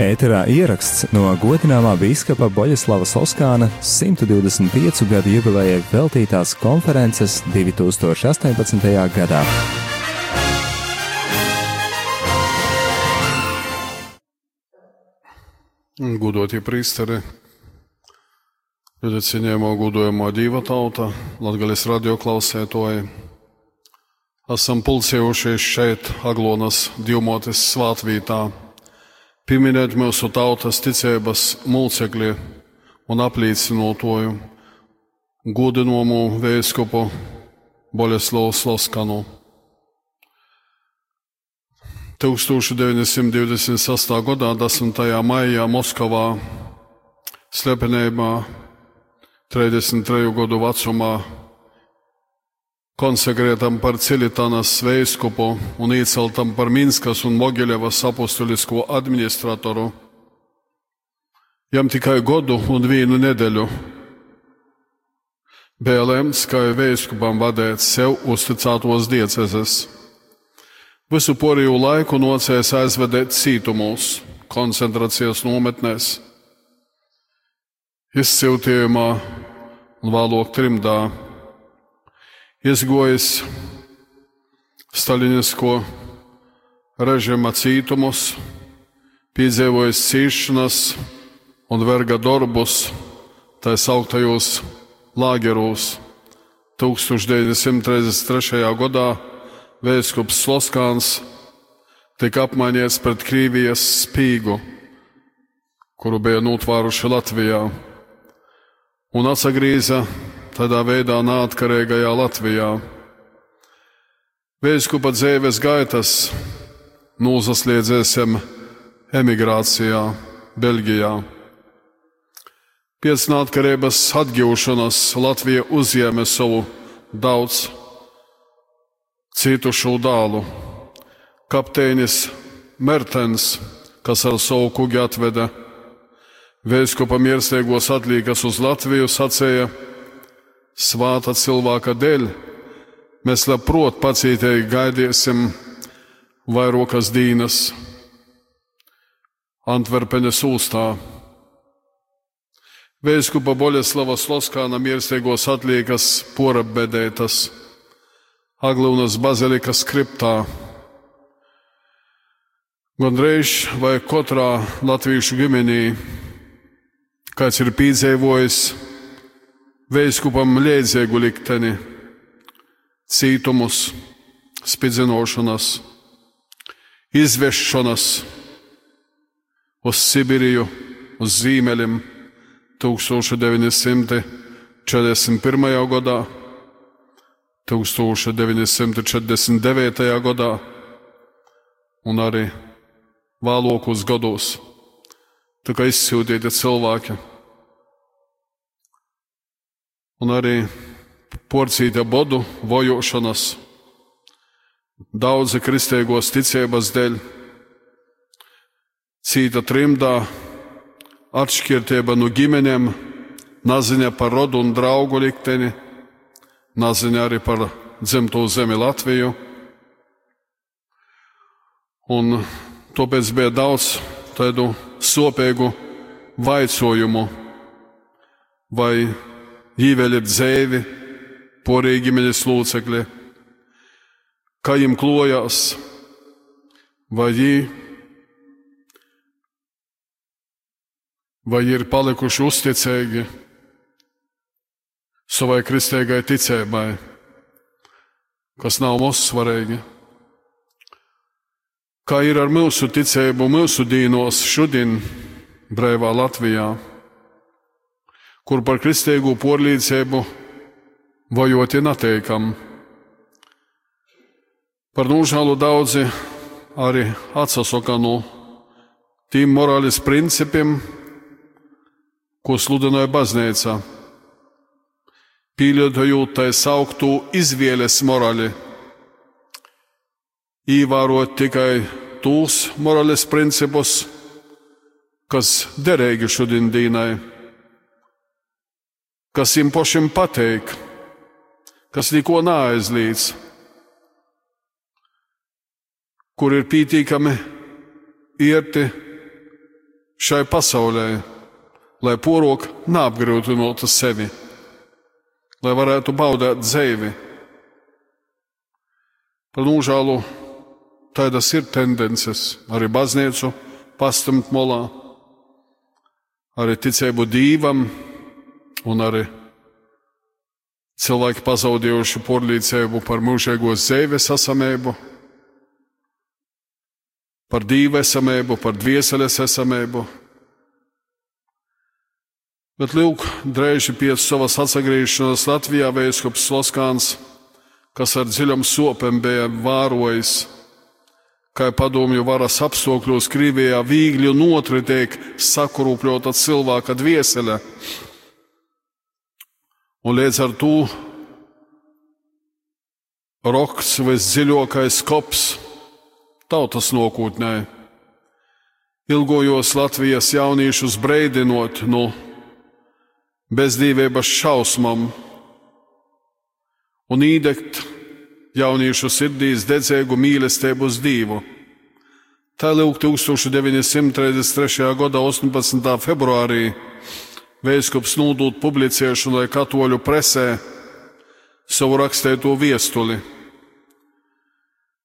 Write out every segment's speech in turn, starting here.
Ēterā ieraksts no godināmā biskupa Boļislava Soskāna 125 gadu jubilejai veltītās konferences 2018. gadā. Gudotie priesteri, ļoti cienījamo gudojamo divu tauta, Latvijas radio klausētoji. Esam pulcējušies šeit, Aglonas divmotes svātvītā, pieminēt mūsu tautas ticības mulcekļi un apliecinotoju, godinomu vēskupu Boļeslavu Sloskanu. 1926. gadā, 10. maijā, Moskavā, slepenībā, 33 gadu vecumā, konsekrētam par Cilitānas veiskupu un ieceltam par Minskas un Mogiļevas apustulisko administratoru. Jam tikai godu un vienu nedēļu bija lemts, ka veiskupam vadēt sev uzticētos diecezes. Visu poriju laiku nocēs aizvedēt cītumos, koncentrācijas nometnēs, izciltījumā un vālok trimdā, izgojis staļinisko režīma cītumus, piedzīvojis cīšanas un verga darbus, tā sauktajos lāgeros 1933. gadā Vēskups Sloskāns tika apmaiņots pret Krievijas spīgu, kuru bija notvēruši Latvijā, un atgrieza tādā veidā neatkarīgajā Latvijā. Vēskupa dzīves gaitas nozasliedzēsim emigrācijā, Beļģijā. Pēc neatkarības atgūšanas Latvija uzņēma savu daudz cietušo dēlu. Kapteinis Mertens, kas ar savu kuģi atveda Vēskupa mierstiegos atlīkas uz Latviju, sacīja: Svāta cilvēka dēļ mēs labprot pacītīgi gaidīsim vairākas dīnas Antverpenes ūstā. Vēskupa Boļeslava Sloskāna mierstiegos atlīkas porabedētas. Aglūnas bazilikas skriptā. Gandrīz vai katrā latviešu ģimenī kāds ir piedzīvojis veiskupam liedzīgu likteni, cītumus, spidzinošanas, izvešanas uz Sibīriju, uz Zīmeļiem 1941. gadā. 1949. gadā un arī vēlākos gados. Tā kā izsūtīti cilvēki. Un arī porcīta bodu vojošanas, daudzi kristīgos ticības dēļ, cīta trimdā, atšķirtība no ģimenēm, naziņa par rodu un draugu likteni Naziņa arī par dzimto zemi Latviju. Un tāpēc bija daudz tādu sopīgu vaicojumu, vai īvēļi ir dzēvi, porīgi ģimenes locekļi, kā viņiem klojās, vai viņi vai ir palikuši uzticīgi savai kristīgai ticībai, kas nav mūsu svarīgi. Kā ir ar mūsu ticību, mūsu dīnos šodien, brīvā Latvijā, kur par kristīgo porlīdzību vajoti neteikam. Par nožēlu daudzi arī atsasaka no tiem morāles principiem, ko sludināja baznīca. Pīļotojot tai sauktu izvēles morāli, ievērot tikai tos morāles principus, kas derīgi šodien dīnai, kas viņam pašam pateik, kas neko neaizlīdz, kur ir pītīkami ierti šai pasaulē, lai porok neapgrūtinātu sevi, lai varētu baudīt dzīvi. Par nožēlu tādas ir tendences arī baznīcu pastumt molā, arī ticību dievam un arī cilvēki pazaudējuši porlīdzību par mūžīgo dzīves esamību, par dievu esamību, par dvieseles esamību. Bet lūk, drēži pēc savas atgriešanās Latvijā Vēskups Loskāns, kas ar dziļam sopam bija vārojis, kā padomju varas apstākļos Krievijā viegli un otri tiek sakrūpļota cilvēka dviesele. Un līdz ar to roks visdziļākais kops tautas nokūtnē. Ilgojos Latvijas jauniešus breidinot no bezdīvības šausmām un īdegt jauniešu sirdīs dedzēgu mīlestību uz Dievu. Tā lūk 1933. gada 18. februārī Vēskups nodot publicēšanai katoļu presē savu rakstīto viestuli.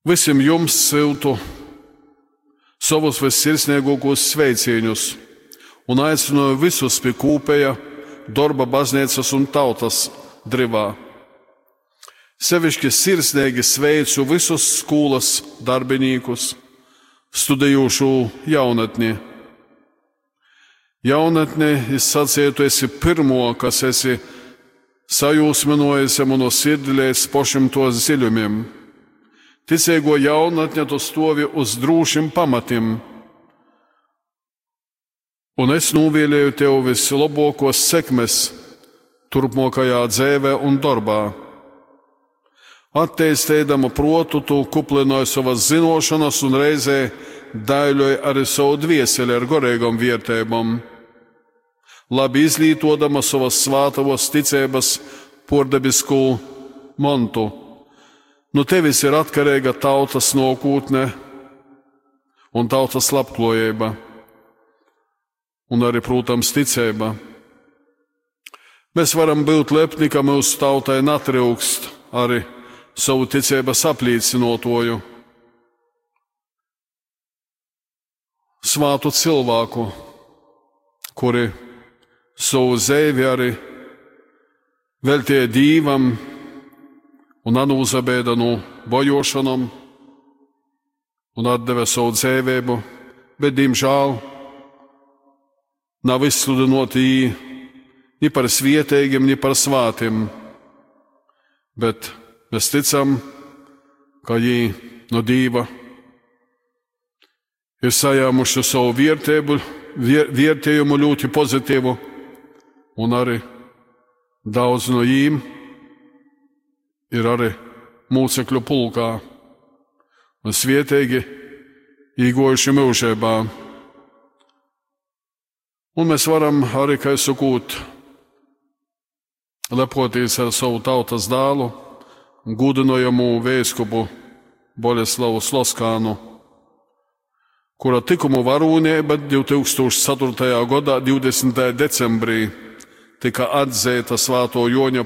Visiem jums siltu savus visirsniegākos sveicienus un aicināju visus pie kūpēja, darba baznīcas un tautas drivā. Sevišķi sirsnīgi sveicu visus skolas darbiniekus, studējošu jaunatni Jaunatnē es sacīju, tu esi pirmo, kas esi sajūsminojis no sirdīlēs pošiem tos dziļumiem. Ticīgo jaunatnē tu stovi uz drūšiem pamatiem, un es novēlēju tev vislabākos sekmes turpmākajā dzīvē un darbā. Attīstēdama protu, tu kuplinoji savas zināšanas un reizē daļoji arī savu dvieseli ar gorīgām vietībām labi izglītodama savas svātavos ticības pordebisku mantu. No nu, tevis ir atkarīga tautas nokūtne un tautas labklājība, un arī, protams, ticība. Mēs varam būt lepni, ka mūsu tautai netrūkst arī savu ticības apliecinotoju, svātu cilvēku, kuri savu zēvi arī veltīja dīvam un anūzabēda no bojošanām un atdeva savu dzēvēbu, bet, diemžēl, nav izsludinoti ni par svietējiem, ni par svātiem, bet mēs ticam, ka viņi no dīva ir sajāmuši savu vērtējumu ļoti pozitīvu un arī daudz no viņiem ir arī mūcekļu pulkā un svietīgi īgojuši mūžībā. Un mēs varam arī, kā es sakūtu, lepoties ar savu tautas dēlu, gudinojamu vēskupu Boleslavu Sloskānu kura tikumu varūnība 2004. gada 20. decembrī tika atzīta Svēto Joņa,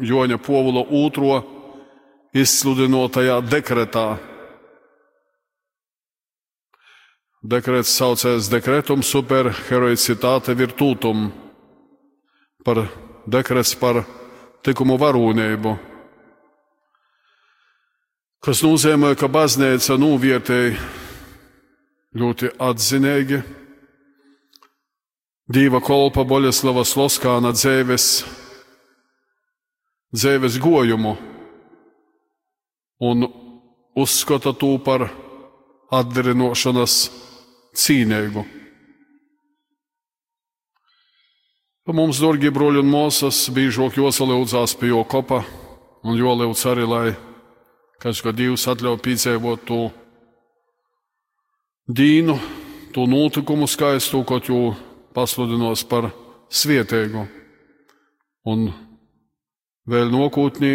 Joņa Povula otro izsludinotajā dekretā. Dekrets saucās Dekretum super heroicitāte virtūtum par dekrets par tikumu varūnību, kas nozīmē, ka baznīca novērtēja ļoti atzinīgi Dīva kolpa Boļeslava Sloskāna dzēves, dzēves gojumu un uzskata to par atdarinošanas cīnīgu. Mums, dārgie broļi un mūsas, biežāk josalūdzās pie jo kopa un jolūdz arī, lai kāds kā Dievs atļauj piedzīvot to dīnu, to notikumu skaistu, ko jau pasludinās par svietēgu, un vēl nokūtnī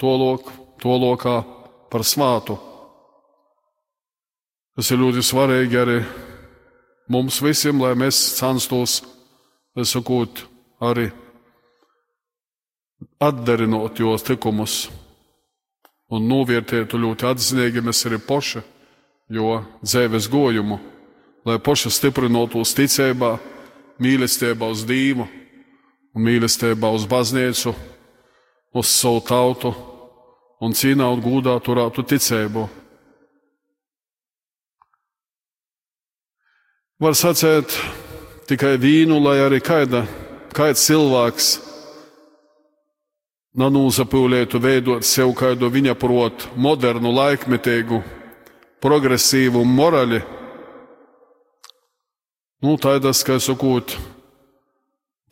to, lok, to lokā par svātu. Tas ir ļoti svarīgi arī mums visiem, lai mēs censtos, sakot, arī atdarinot jos likumus un novērtētu ļoti atzinīgi mēs arī poši, jo dzīves gojumu, lai poši stiprinotos ticībā, mīlestībā uz Dievu un mīlestībā uz baznīcu, uz savu tautu un cīnāt gūdā turētu ticību. Var sacēt tikai vīnu, lai arī kaida, kāds cilvēks nanūzapūlētu veidot sev kādu viņa prot modernu, laikmetīgu, progresīvu morali. Nu, tādas, kā sakot,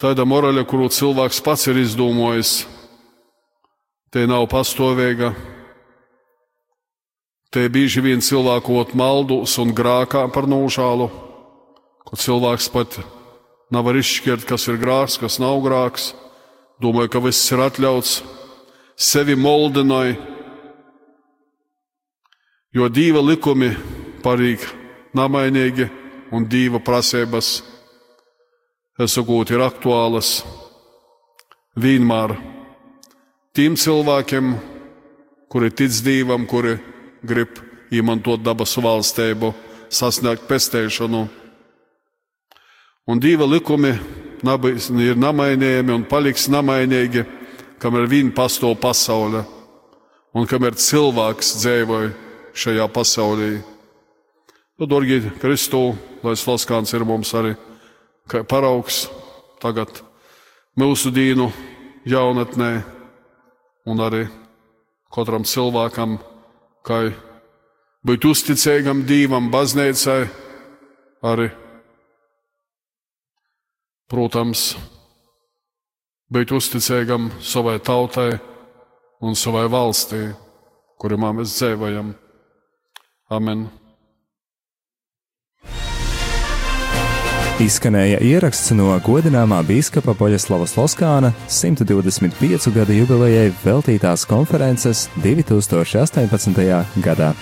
tāda morāla, kuru cilvēks pats ir izdomājis, te nav pastāvīga. Te bieži vien cilvēkot maldus un grākā par nožālu, ko cilvēks pat nav izšķirt, kas ir grāks, kas nav grāks. Domāju, ka viss ir atļauts, sevi moldināja, jo divi likumi parīk namainīgi un divi prasības, es sakotu, ir aktuālas vienmēr tiem cilvēkiem, kuri tic Dievam, kuri grib izmantot dabas valstību, sasniegt pestēšanu. Un divi likumi ir namainījami un paliks namainīgi, kamēr viņi pastāv pasaulē un kamēr cilvēks dzīvoja šajā pasaulē. Nu, Dorgi Kristu, lai Slaskāns ir mums arī paraugs tagad mūsu dīnu jaunatnē un arī katram cilvēkam, kā būt uzticīgam Dievam, baznīcai, arī protams, būt uzticīgam savai tautai un savai valstī, kurā mēs dzīvojam. Amen! Izskanēja ieraksts no godināmā biskupa Poļaslava Sloskāna 125 gadu jubilejai veltītās konferences 2018. gadā.